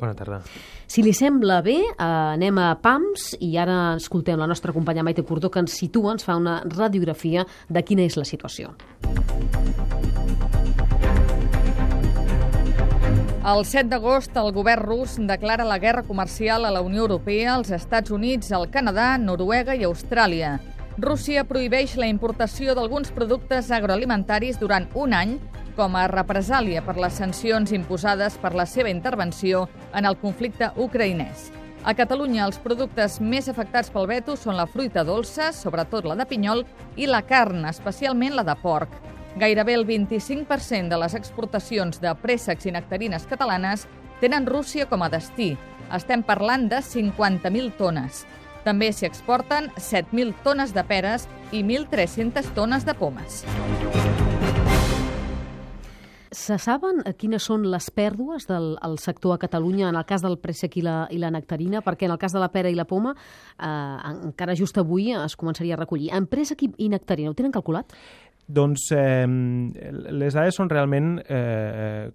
Bona tarda. Si li sembla bé, eh, anem a PAMS i ara escoltem la nostra companya Maite Cordó que ens situa, ens fa una radiografia de quina és la situació. El 7 d'agost, el govern rus declara la guerra comercial a la Unió Europea, als Estats Units, al Canadà, Noruega i Austràlia. Rússia prohibeix la importació d'alguns productes agroalimentaris durant un any com a represàlia per les sancions imposades per la seva intervenció en el conflicte ucraïnès. A Catalunya, els productes més afectats pel veto són la fruita dolça, sobretot la de pinyol, i la carn, especialment la de porc. Gairebé el 25% de les exportacions de préssecs i nectarines catalanes tenen Rússia com a destí. Estem parlant de 50.000 tones. També s'hi exporten 7.000 tones de peres i 1.300 tones de pomes. Se saben quines són les pèrdues del el sector a Catalunya en el cas del préssec i la, i la nectarina? Perquè en el cas de la pera i la poma eh, encara just avui es començaria a recollir. En préssec i, nectarina ho tenen calculat? Doncs eh, les dades són realment eh,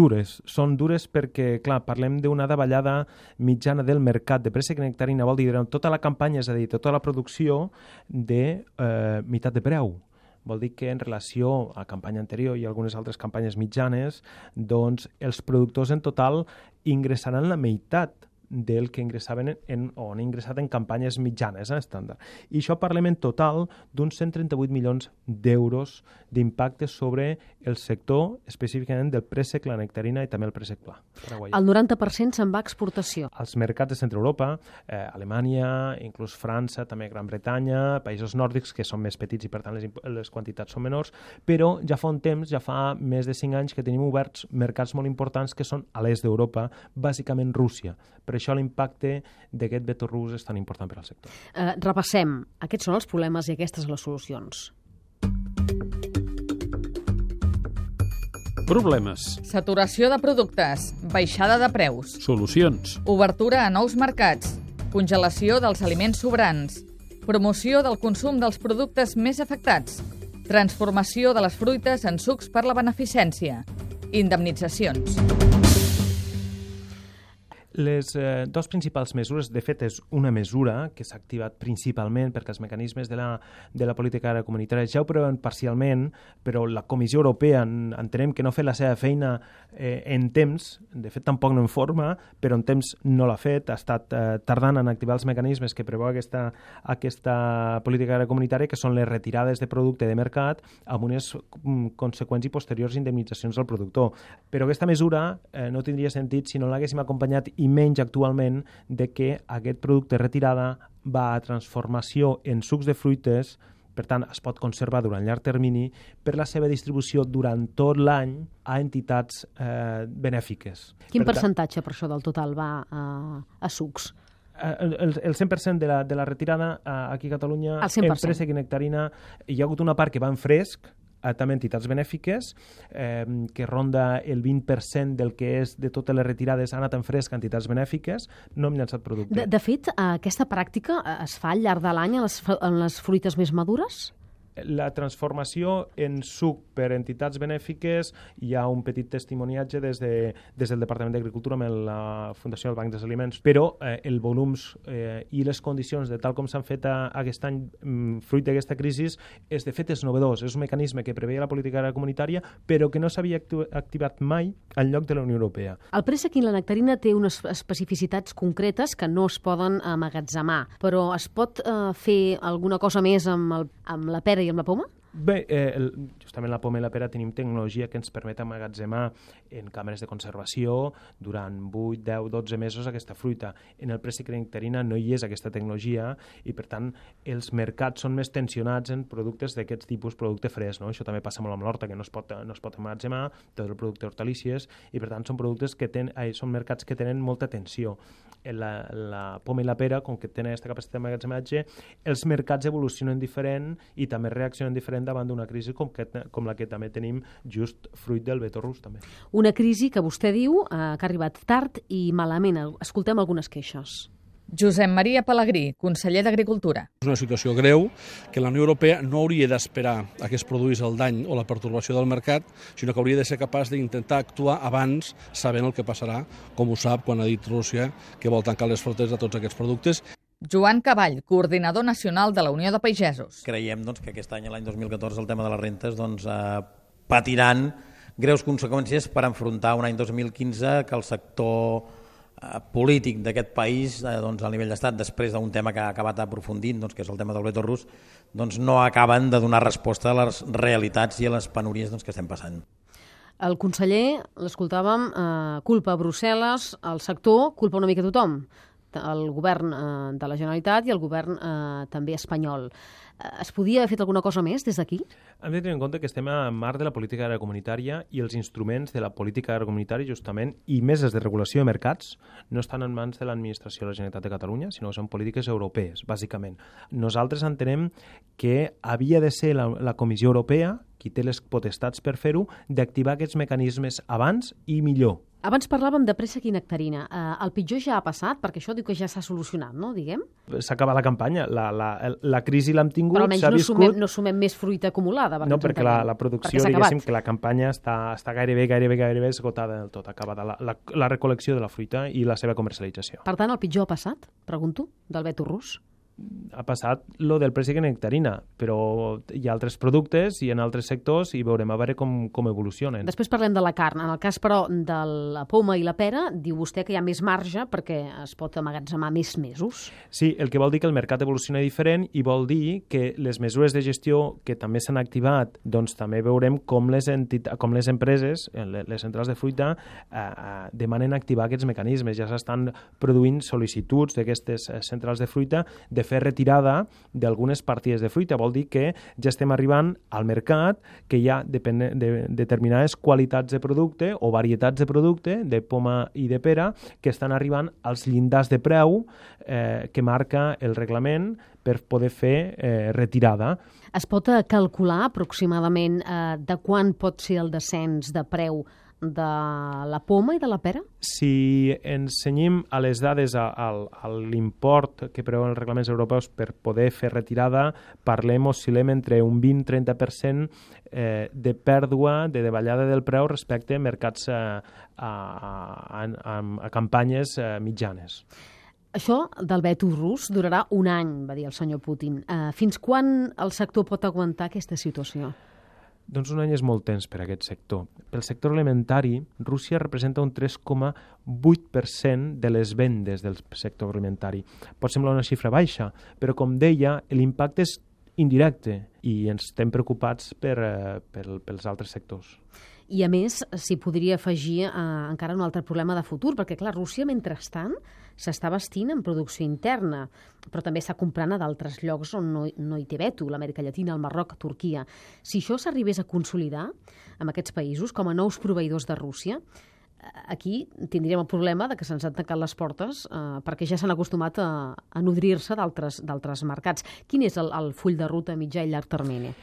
dures. Són dures perquè, clar, parlem d'una davallada mitjana del mercat de préssec nectarina, vol dir tota la campanya, és a dir, tota la producció de eh, meitat de preu vol dir que en relació a campanya anterior i algunes altres campanyes mitjanes, doncs els productors en total ingressaran la meitat del que ingressaven en, o han ingressat en campanyes mitjanes, eh, estàndard. I això parlem en total d'uns 138 milions d'euros d'impacte sobre el sector, específicament del préssec, la nectarina i també el préssec pla. El 90% se'n va a exportació. Als mercats de Centre Europa, eh, Alemanya, inclús França, també Gran Bretanya, països nòrdics que són més petits i per tant les, les quantitats són menors, però ja fa un temps, ja fa més de 5 anys que tenim oberts mercats molt importants que són a l'est d'Europa, bàsicament Rússia. Per això l'impacte d'aquest veto rus és tan important per al sector. Eh, repassem. Aquests són els problemes i aquestes les solucions. Problemes. Saturació de productes, baixada de preus. Solucions. Obertura a nous mercats. Congelació dels aliments sobrants. Promoció del consum dels productes més afectats. Transformació de les fruites en sucs per la beneficència. Indemnitzacions. Les eh, dues principals mesures, de fet, és una mesura que s'ha activat principalment perquè els mecanismes de la, de la política comunitària ja ho preveuen parcialment, però la Comissió Europea en, entenem que no ha fet la seva feina eh, en temps, de fet tampoc no en forma, però en temps no l'ha fet, ha estat eh, tardant en activar els mecanismes que preveu aquesta, aquesta política comunitària, que són les retirades de producte de mercat amb unes mm, conseqüents i posteriors indemnitzacions al productor. Però aquesta mesura eh, no tindria sentit si no l'haguéssim acompanyat i menys actualment de que aquest producte retirada va a transformació en sucs de fruites, per tant, es pot conservar durant llarg termini per la seva distribució durant tot l'any a entitats eh, benèfiques. Quin per percentatge, per això, del total va a, a sucs? Eh, el, el 100% de la, de la retirada eh, aquí a Catalunya en préssec i nectarina hi ha hagut una part que va en fresc a també entitats benèfiques, eh, que ronda el 20% del que és de totes les retirades ha anat en fresc a entitats benèfiques, no hem llançat producte. De, de fet, aquesta pràctica es fa al llarg de l'any en, les, en les fruites més madures? La transformació en suc per entitats benèfiques. Hi ha un petit testimoniatge des, de, des del Departament d'Agricultura amb la Fundació del Banc dels Aliments, però eh, el volums eh, i les condicions de tal com s'han fet a, aquest any mm, fruit d'aquesta crisi és de fet és novedós, és un mecanisme que preveia la política comunitària però que no s'havia activat mai en lloc de la Unió Europea. El préssec i la nectarina té unes especificitats concretes que no es poden amagatzemar, però es pot eh, fer alguna cosa més amb, el, amb la pera i gjennom deg på? Bé, eh, justament la poma i la pera tenim tecnologia que ens permet amagatzemar en càmeres de conservació durant 8, 10, 12 mesos aquesta fruita. En el préssec nectarina no hi és aquesta tecnologia i, per tant, els mercats són més tensionats en productes d'aquests tipus, producte fresc. No? Això també passa molt amb l'horta, que no es pot, no es pot amagatzemar, tot el producte hortalícies, i, per tant, són productes que ten, eh, són mercats que tenen molta tensió. La, la poma i la pera, com que tenen aquesta capacitat d'amagatzematge, els mercats evolucionen diferent i també reaccionen diferent davant d'una crisi com, que, com la que també tenim just fruit del veto rus també. Una crisi que vostè diu eh, que ha arribat tard i malament. Escoltem algunes queixes. Josep Maria Pellegrí, conseller d'Agricultura. És una situació greu que la Unió Europea no hauria d'esperar a que es produís el dany o la pertorbació del mercat, sinó que hauria de ser capaç d'intentar actuar abans, sabent el que passarà, com ho sap quan ha dit Rússia que vol tancar les fronteres de tots aquests productes. Joan Cavall, coordinador nacional de la Unió de Pagesos. Creiem doncs, que aquest any, l'any 2014, el tema de les rentes doncs, eh, patiran greus conseqüències per enfrontar un any 2015 que el sector eh, polític d'aquest país eh, doncs, a nivell d'estat, després d'un tema que ha acabat aprofundint, doncs, que és el tema del veto rus, doncs, no acaben de donar resposta a les realitats i a les penúries doncs, que estem passant. El conseller, l'escoltàvem, eh, culpa a Brussel·les, el sector culpa una mica a tothom, el govern eh, de la Generalitat i el govern eh, també espanyol. Eh, es podia haver fet alguna cosa més des d'aquí? Hem de tenir en compte que estem a marc de la política agrocomunitària i els instruments de la política agrocomunitària justament i més els de regulació de mercats no estan en mans de l'administració de la Generalitat de Catalunya, sinó que són polítiques europees, bàsicament. Nosaltres entenem que havia de ser la, la Comissió Europea qui té les potestats per fer-ho, d'activar aquests mecanismes abans i millor. Abans parlàvem de préssec i nectarina. Uh, el pitjor ja ha passat, perquè això diu que ja s'ha solucionat, no?, diguem? S'ha acabat la campanya. La, la, la crisi l'hem tingut, Però almenys s'ha no, viscut... sumem, no sumem més fruita acumulada. No, perquè la, la producció, diguéssim, que la campanya està, està gairebé, gairebé, gairebé esgotada del tot, acabada la, la, la recol·lecció de la fruita i la seva comercialització. Per tant, el pitjor ha passat, pregunto, del veto rus? Ha passat lo del préssec i nectarina, però hi ha altres productes i en altres sectors i veurem a veure com, com evolucionen. Després parlem de la carn. En el cas, però, de la poma i la pera, diu vostè que hi ha més marge perquè es pot amagatzemar més mesos. Sí, el que vol dir que el mercat evoluciona diferent i vol dir que les mesures de gestió que també s'han activat, doncs també veurem com les, entit com les empreses, eh, les centrals de fruita, eh, eh, demanen activar aquests mecanismes. Ja s'estan produint sol·licituds d'aquestes eh, centrals de fruita de fer retirada d'algunes partides de fruita. Vol dir que ja estem arribant al mercat que hi ha depèn de determinades qualitats de producte o varietats de producte, de poma i de pera, que estan arribant als llindars de preu eh, que marca el reglament per poder fer eh, retirada. Es pot calcular aproximadament eh, de quan pot ser el descens de preu de la poma i de la pera? Si ens cenyim a les dades, a, a, a l'import que preveuen els reglaments europeus per poder fer retirada, parlem, oscil·lem entre un 20-30% eh, de pèrdua, de davallada del preu respecte a mercats eh, a, a, a, a campanyes eh, mitjanes. Això del veto rus durarà un any, va dir el senyor Putin. Uh, fins quan el sector pot aguantar aquesta situació? Doncs un any és molt temps per a aquest sector. Pel sector alimentari, Rússia representa un 3,8% de les vendes del sector alimentari. Pot semblar una xifra baixa, però com deia, l'impacte és indirecte i ens estem preocupats per, eh, per, pels altres sectors. I, a més, s'hi podria afegir eh, encara un altre problema de futur, perquè, clar, Rússia, mentrestant, s'està vestint en producció interna, però també està comprant a d'altres llocs on no, no hi té veto, l'Amèrica Llatina, el Marroc, Turquia. Si això s'arribés a consolidar en aquests països com a nous proveïdors de Rússia, eh, aquí tindríem el problema de que se'ns han tancat les portes eh, perquè ja s'han acostumat a, a nodrir-se d'altres mercats. Quin és el, el full de ruta a mitjà i llarg termini?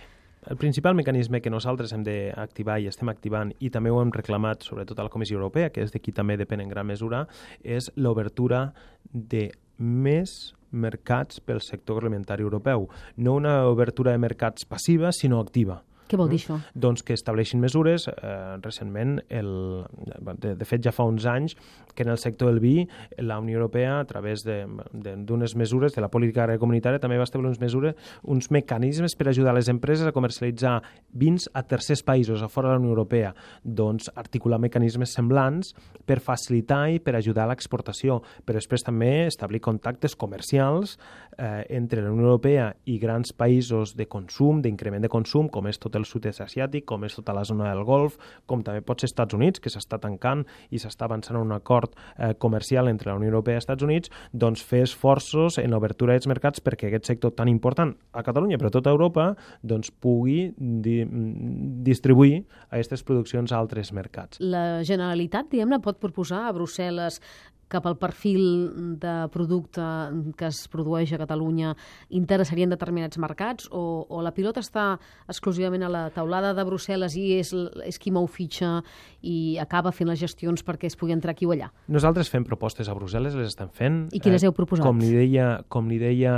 El principal mecanisme que nosaltres hem d'activar i estem activant, i també ho hem reclamat sobretot a la Comissió Europea, que és de qui també depèn en gran mesura, és l'obertura de més mercats pel sector alimentari europeu. No una obertura de mercats passiva, sinó activa. Què vol dir això? Doncs que estableixin mesures. Eh, recentment, el, de, de fet ja fa uns anys, que en el sector del vi la Unió Europea, a través d'unes mesures de la política comunitària, també va establir uns mesures, uns mecanismes per ajudar les empreses a comercialitzar vins a tercers països, a fora de la Unió Europea. Doncs articular mecanismes semblants per facilitar i per ajudar l'exportació, però després també establir contactes comercials eh, entre la Unió Europea i grans països de consum, d'increment de consum, com és tot el sud-est asiàtic, com és tota la zona del Golf, com també pot ser Estats Units, que s'està tancant i s'està avançant en un acord eh, comercial entre la Unió Europea i Estats Units, doncs fer esforços en l'obertura dels mercats perquè aquest sector tan important a Catalunya, però a tota Europa, doncs pugui di distribuir aquestes produccions a altres mercats. La Generalitat, diguem-ne, pot proposar a Brussel·les cap al perfil de producte que es produeix a Catalunya interessarien determinats mercats o, o la pilota està exclusivament a la taulada de Brussel·les i és, és qui mou fitxa i acaba fent les gestions perquè es pugui entrar aquí o allà? Nosaltres fem propostes a Brussel·les, les estem fent. I quines heu proposat? Com li deia, com li deia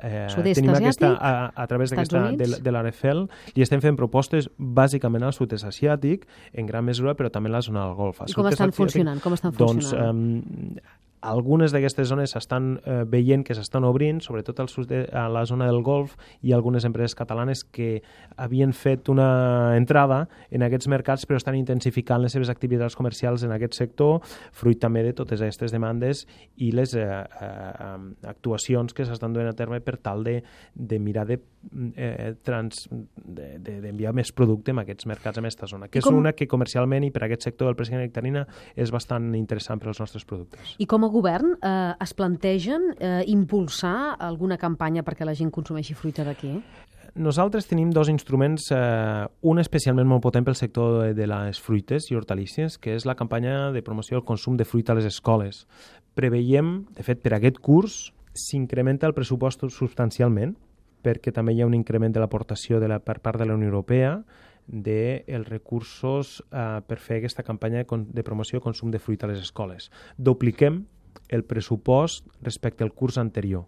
eh, tenim aquesta, a, a través d'aquesta de, de l'AREFEL, i estem fent propostes bàsicament al sud-est asiàtic, en gran mesura, però també en la zona del Golf. I com estan funcionant? Com estan doncs, funcionant? Doncs, Yeah. Algunes d'aquestes zones s'estan eh, veient que s'estan obrint, sobretot al sud de, a la zona del Golf, i algunes empreses catalanes que havien fet una entrada en aquests mercats però estan intensificant les seves activitats comercials en aquest sector, fruit també de totes aquestes demandes i les eh, eh, actuacions que s'estan duent a terme per tal de, de mirar de eh, trans d'enviar de, de, més producte en aquests mercats en aquesta zona, que és una que comercialment i per aquest sector del president nectarina és bastant interessant per als nostres productes. I com a govern eh, es plantegen eh, impulsar alguna campanya perquè la gent consumeixi fruita d'aquí? Nosaltres tenim dos instruments, eh, un especialment molt potent pel sector de, de les fruites i hortalícies, que és la campanya de promoció del consum de fruita a les escoles. Preveiem, de fet, per aquest curs s'incrementa el pressupost substancialment, perquè també hi ha un increment de l'aportació de la, per part de la Unió Europea dels de recursos eh, per fer aquesta campanya de, de promoció i consum de fruita a les escoles. Dupliquem el pressupost respecte al curs anterior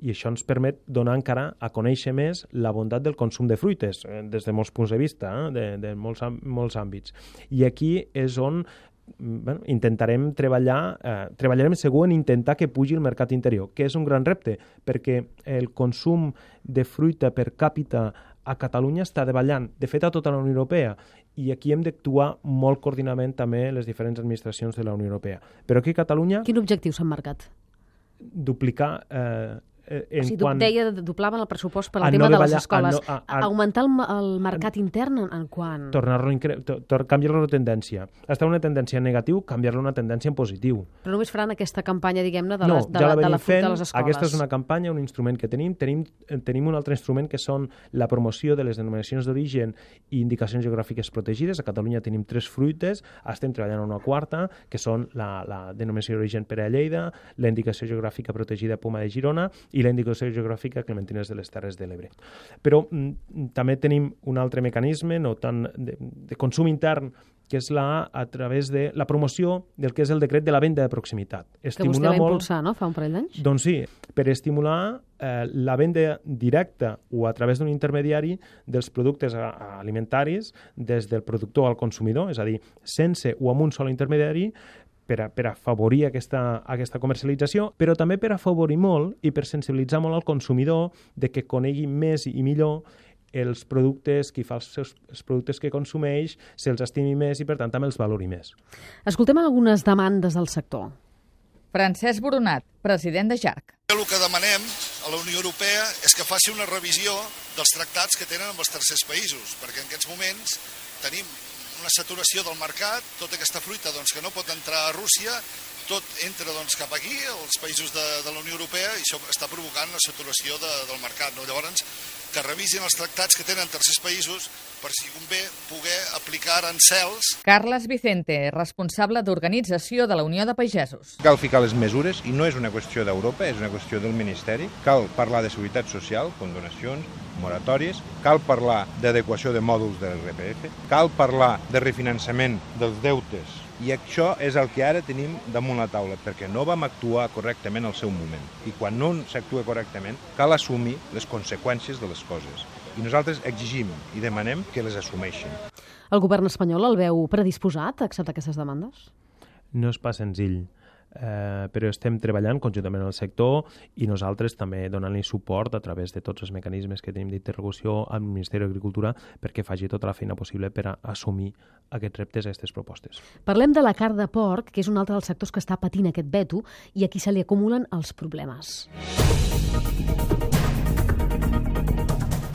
i això ens permet donar encara a conèixer més la bondat del consum de fruites eh, des de molts punts de vista, eh, de, de molts, molts àmbits. I aquí és on bueno, intentarem treballar, eh, treballarem segur en intentar que pugi el mercat interior, que és un gran repte, perquè el consum de fruita per càpita a Catalunya està davallant, de fet a tota la Unió Europea, i aquí hem d'actuar molt coordinament també les diferents administracions de la Unió Europea. Però aquí a Catalunya... Quin objectiu s'han marcat? Duplicar eh, eh, en o sigui, quan... deia, doblaven el pressupost per al tema no de les escoles. A no, a, a, augmentar el, el mercat a, intern en, en quan? Tornar-lo, canviar-lo de tendència. Està una tendència en negatiu, canviar-lo una tendència en positiu. Però només faran aquesta campanya, diguem-ne, de, no, les, de, ja la, de la fent, de les escoles. Aquesta és una campanya, un instrument que tenim. Tenim, eh, tenim un altre instrument que són la promoció de les denominacions d'origen i indicacions geogràfiques protegides. A Catalunya tenim tres fruites, estem treballant una quarta, que són la, la denominació d'origen per a Lleida, la indicació geogràfica protegida Poma de Girona i la indicació geogràfica Clementines de les Terres de l'Ebre. Però mm, també tenim un altre mecanisme no tant de, de consum intern que és la, a través de la promoció del que és el decret de la venda de proximitat. Estimular que vostè va molt, impulsar, no?, fa un parell d'anys? Doncs sí, per estimular eh, la venda directa o a través d'un intermediari dels productes alimentaris des del productor al consumidor, és a dir, sense o amb un sol intermediari, per a, per a afavorir aquesta, aquesta comercialització, però també per afavorir molt i per sensibilitzar molt al consumidor de que conegui més i millor els productes, qui fa els, seus, els productes que consumeix, se'ls estimi més i, per tant, també els valori més. Escoltem algunes demandes del sector. Francesc Boronat, president de JARC. El que demanem a la Unió Europea és que faci una revisió dels tractats que tenen amb els tercers països, perquè en aquests moments tenim una saturació del mercat, tota aquesta fruita doncs, que no pot entrar a Rússia, tot entra doncs, cap aquí, als països de, de la Unió Europea, i això està provocant una saturació de, del mercat. No? Llavors, que revisin els tractats que tenen tercers països per si convé poder aplicar arancels. Carles Vicente, responsable d'organització de la Unió de Pagesos. Cal ficar les mesures i no és una qüestió d'Europa, és una qüestió del Ministeri. Cal parlar de seguretat social, condonacions, moratòries, cal parlar d'adequació de mòduls de l'RPF, cal parlar de refinançament dels deutes i això és el que ara tenim damunt la taula, perquè no vam actuar correctament al seu moment. I quan no s'actua correctament, cal assumir les conseqüències de les coses. I nosaltres exigim i demanem que les assumeixin. El govern espanyol el veu predisposat a acceptar aquestes demandes? No és pas senzill eh, però estem treballant conjuntament amb el sector i nosaltres també donant-li suport a través de tots els mecanismes que tenim d'interlocució amb el Ministeri d'Agricultura perquè faci tota la feina possible per a assumir aquests reptes, aquestes propostes. Parlem de la carn de porc, que és un altre dels sectors que està patint aquest veto i aquí se li acumulen els problemes.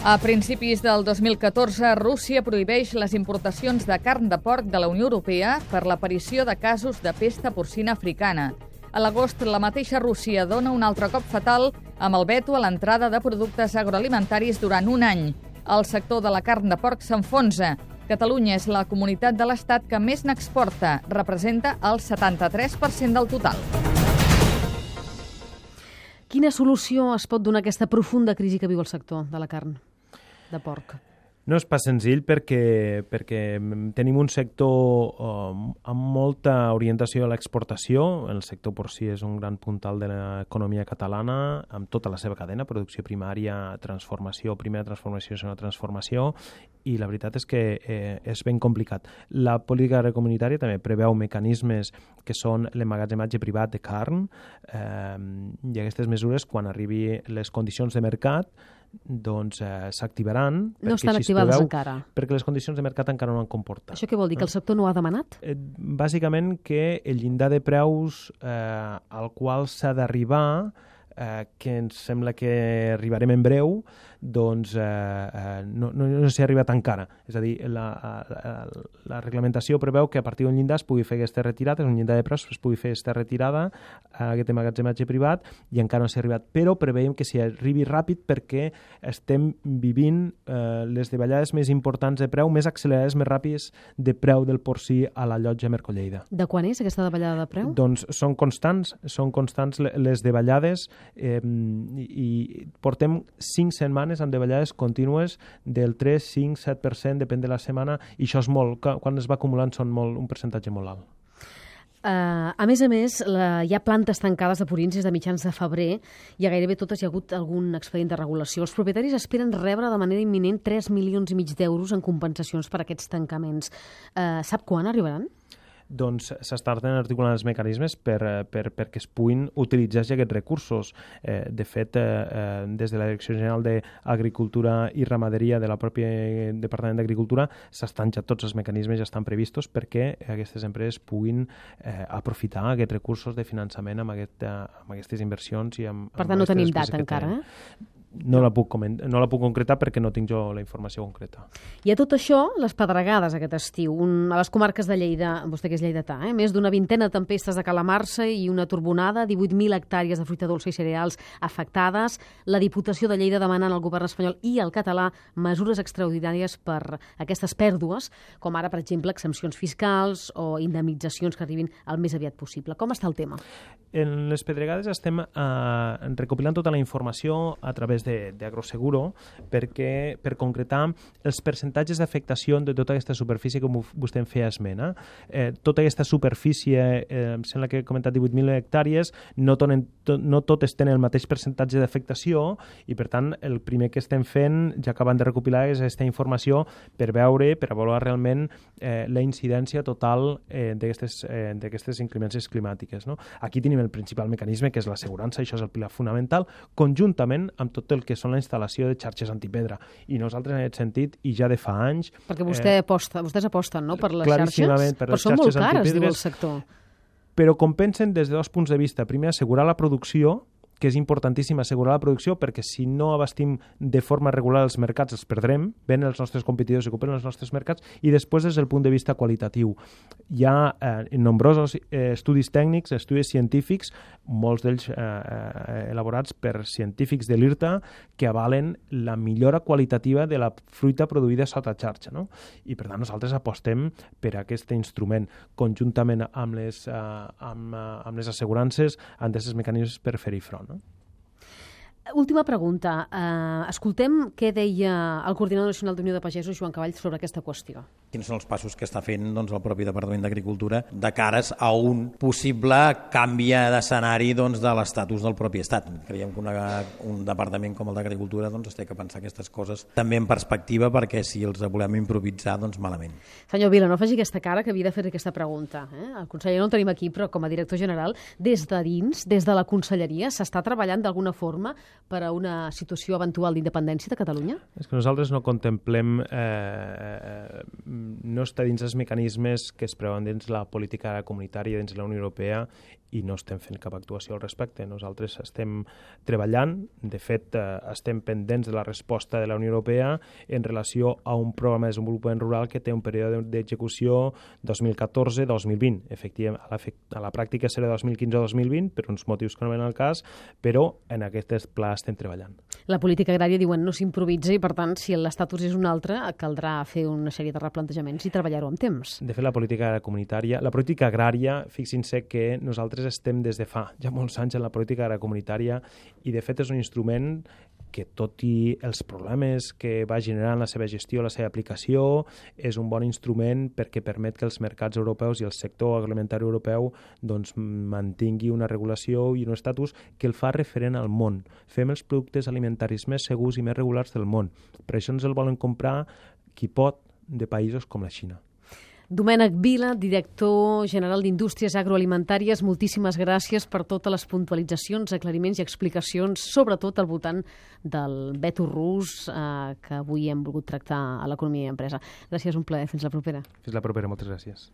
A principis del 2014, Rússia prohibeix les importacions de carn de porc de la Unió Europea per l'aparició de casos de pesta porcina africana. A l'agost, la mateixa Rússia dona un altre cop fatal amb el veto a l'entrada de productes agroalimentaris durant un any. El sector de la carn de porc s'enfonsa. Catalunya és la comunitat de l'Estat que més n'exporta, representa el 73% del total. Quina solució es pot donar a aquesta profunda crisi que viu el sector de la carn de porc? No és pas senzill perquè, perquè tenim un sector um, amb molta orientació a l'exportació. El sector porcí és un gran puntal de l'economia catalana, amb tota la seva cadena, producció primària, transformació, primera transformació, segona transformació, i la veritat és que eh, és ben complicat. La política comunitària també preveu mecanismes que són l'emmagatzematge privat de carn eh, i aquestes mesures, quan arribi les condicions de mercat, doncs eh, s'activaran. No estan activades preveu, encara. Perquè les condicions de mercat encara no han comportat. Això què vol dir? Que el sector no ha demanat? Eh, bàsicament que el llindar de preus eh, al qual s'ha d'arribar eh, que ens sembla que arribarem en breu, doncs eh, eh, no, no, no s'hi ha arribat encara. És a dir, la, la, la reglamentació preveu que a partir d'un llindar es pugui fer aquesta retirada, és un llindar de preus, es pugui fer aquesta retirada aquest magatzematge privat i encara no s'ha arribat. Però preveiem que s'hi arribi ràpid perquè estem vivint eh, les davallades més importants de preu, més accelerades, més ràpides de preu del porcí a la llotja Mercolleida. De quan és aquesta davallada de preu? Doncs són constants, són constants les davallades eh, i portem cinc setmanes setmanes amb davallades contínues del 3, 5, 7%, depèn de la setmana, i això és molt, quan es va acumulant són molt, un percentatge molt alt. Uh, a més a més, la, hi ha plantes tancades de purins de mitjans de febrer i a gairebé totes hi ha hagut algun expedient de regulació. Els propietaris esperen rebre de manera imminent 3 milions i mig d'euros en compensacions per aquests tancaments. Uh, sap quan arribaran? Doncs s'estan articulant els mecanismes per, eh, per, perquè es puguin utilitzar aquests recursos. Eh, de fet, eh, eh, des de la Direcció General d'Agricultura i Ramaderia de la pròpia Departament d'Agricultura s'estan ja tots els mecanismes ja estan previstos perquè aquestes empreses puguin eh, aprofitar aquests recursos de finançament amb, aquest, amb aquestes inversions i amb, per tant, amb no tenim data encara, eh? No la, puc no la puc concretar perquè no tinc jo la informació concreta. I a tot això, les pedregades aquest estiu, un, a les comarques de Lleida, vostè que és lleidatà, eh? més d'una vintena de tempestes de calamarsa i una turbonada, 18.000 hectàrees de fruita dolça i cereals afectades, la Diputació de Lleida demanant al govern espanyol i al català mesures extraordinàries per aquestes pèrdues, com ara, per exemple, exempcions fiscals o indemnitzacions que arribin el més aviat possible. Com està el tema? En les pedregades estem eh, recopilant tota la informació a través través d'Agroseguro perquè per concretar els percentatges d'afectació de tota aquesta superfície com vostè en feia esmena. Eh, tota aquesta superfície, eh, em sembla que he comentat 18.000 hectàrees, no, tonen, to, no totes tenen el mateix percentatge d'afectació i per tant el primer que estem fent, ja acabant de recopilar, és aquesta informació per veure, per avaluar realment eh, la incidència total eh, d'aquestes eh, inclemències climàtiques. No? Aquí tenim el principal mecanisme, que és l'assegurança, això és el pilar fonamental, conjuntament amb tot el que són la instal·lació de xarxes antipedra. I nosaltres, en aquest sentit, i ja de fa anys... Perquè vostè eh, aposta, vostès aposten no, per les xarxes, per però són molt cares, diu el sector. Però compensen des de dos punts de vista. Primer, assegurar la producció que és importantíssim assegurar la producció perquè si no abastim de forma regular els mercats els perdrem, venen els nostres competidors i ocupen els nostres mercats i després des del punt de vista qualitatiu. Hi ha eh, nombrosos eh, estudis tècnics, estudis científics, molts d'ells eh, eh, elaborats per científics de l'IRTA que avalen la millora qualitativa de la fruita produïda sota xarxa. No? I per tant nosaltres apostem per aquest instrument conjuntament amb les, eh, amb, eh, amb les assegurances amb aquests mecanismes per fer-hi front. ¿no? Última pregunta. Uh, escoltem què deia el coordinador nacional d'Unió de Pagesos, Joan Cavall, sobre aquesta qüestió. Quins són els passos que està fent doncs, el propi Departament d'Agricultura de cares a un possible canvi d'escenari doncs, de l'estatus del propi Estat? Creiem que una, un departament com el d'Agricultura doncs, té que pensar aquestes coses també en perspectiva perquè si els volem improvisar, doncs malament. Senyor Vila, no faci aquesta cara que havia de fer aquesta pregunta. Eh? El conseller no el tenim aquí, però com a director general, des de dins, des de la conselleria, s'està treballant d'alguna forma per a una situació eventual d'independència de Catalunya? És que nosaltres no contemplem, eh, eh, no està dins els mecanismes que es preuen dins la política comunitària dins la Unió Europea i no estem fent cap actuació al respecte. Nosaltres estem treballant, de fet eh, estem pendents de la resposta de la Unió Europea en relació a un programa de desenvolupament rural que té un període d'execució 2014-2020. Efectivament, a la, a la pràctica serà 2015-2020 per uns motius que no ven al cas, però en aquestes pla estem treballant. La política agrària, diuen, no s'improvisa i, per tant, si l'estatus és un altre, caldrà fer una sèrie de replantejaments i treballar-ho amb temps. De fet, la política comunitària, la política agrària, fixin-se que nosaltres estem des de fa ja molts anys en la política agrària comunitària i, de fet, és un instrument que tot i els problemes que va generant la seva gestió, la seva aplicació, és un bon instrument perquè permet que els mercats europeus i el sector agroalimentari europeu doncs, mantingui una regulació i un estatus que el fa referent al món. Fem els productes alimentaris més segurs i més regulars del món. Per això ens el volen comprar qui pot de països com la Xina. Domènec Vila, director general d'Indústries Agroalimentàries, moltíssimes gràcies per totes les puntualitzacions, aclariments i explicacions, sobretot al voltant del veto rus eh, que avui hem volgut tractar a l'economia i empresa. Gràcies, un plaer. Fins la propera. Fins la propera, moltes gràcies.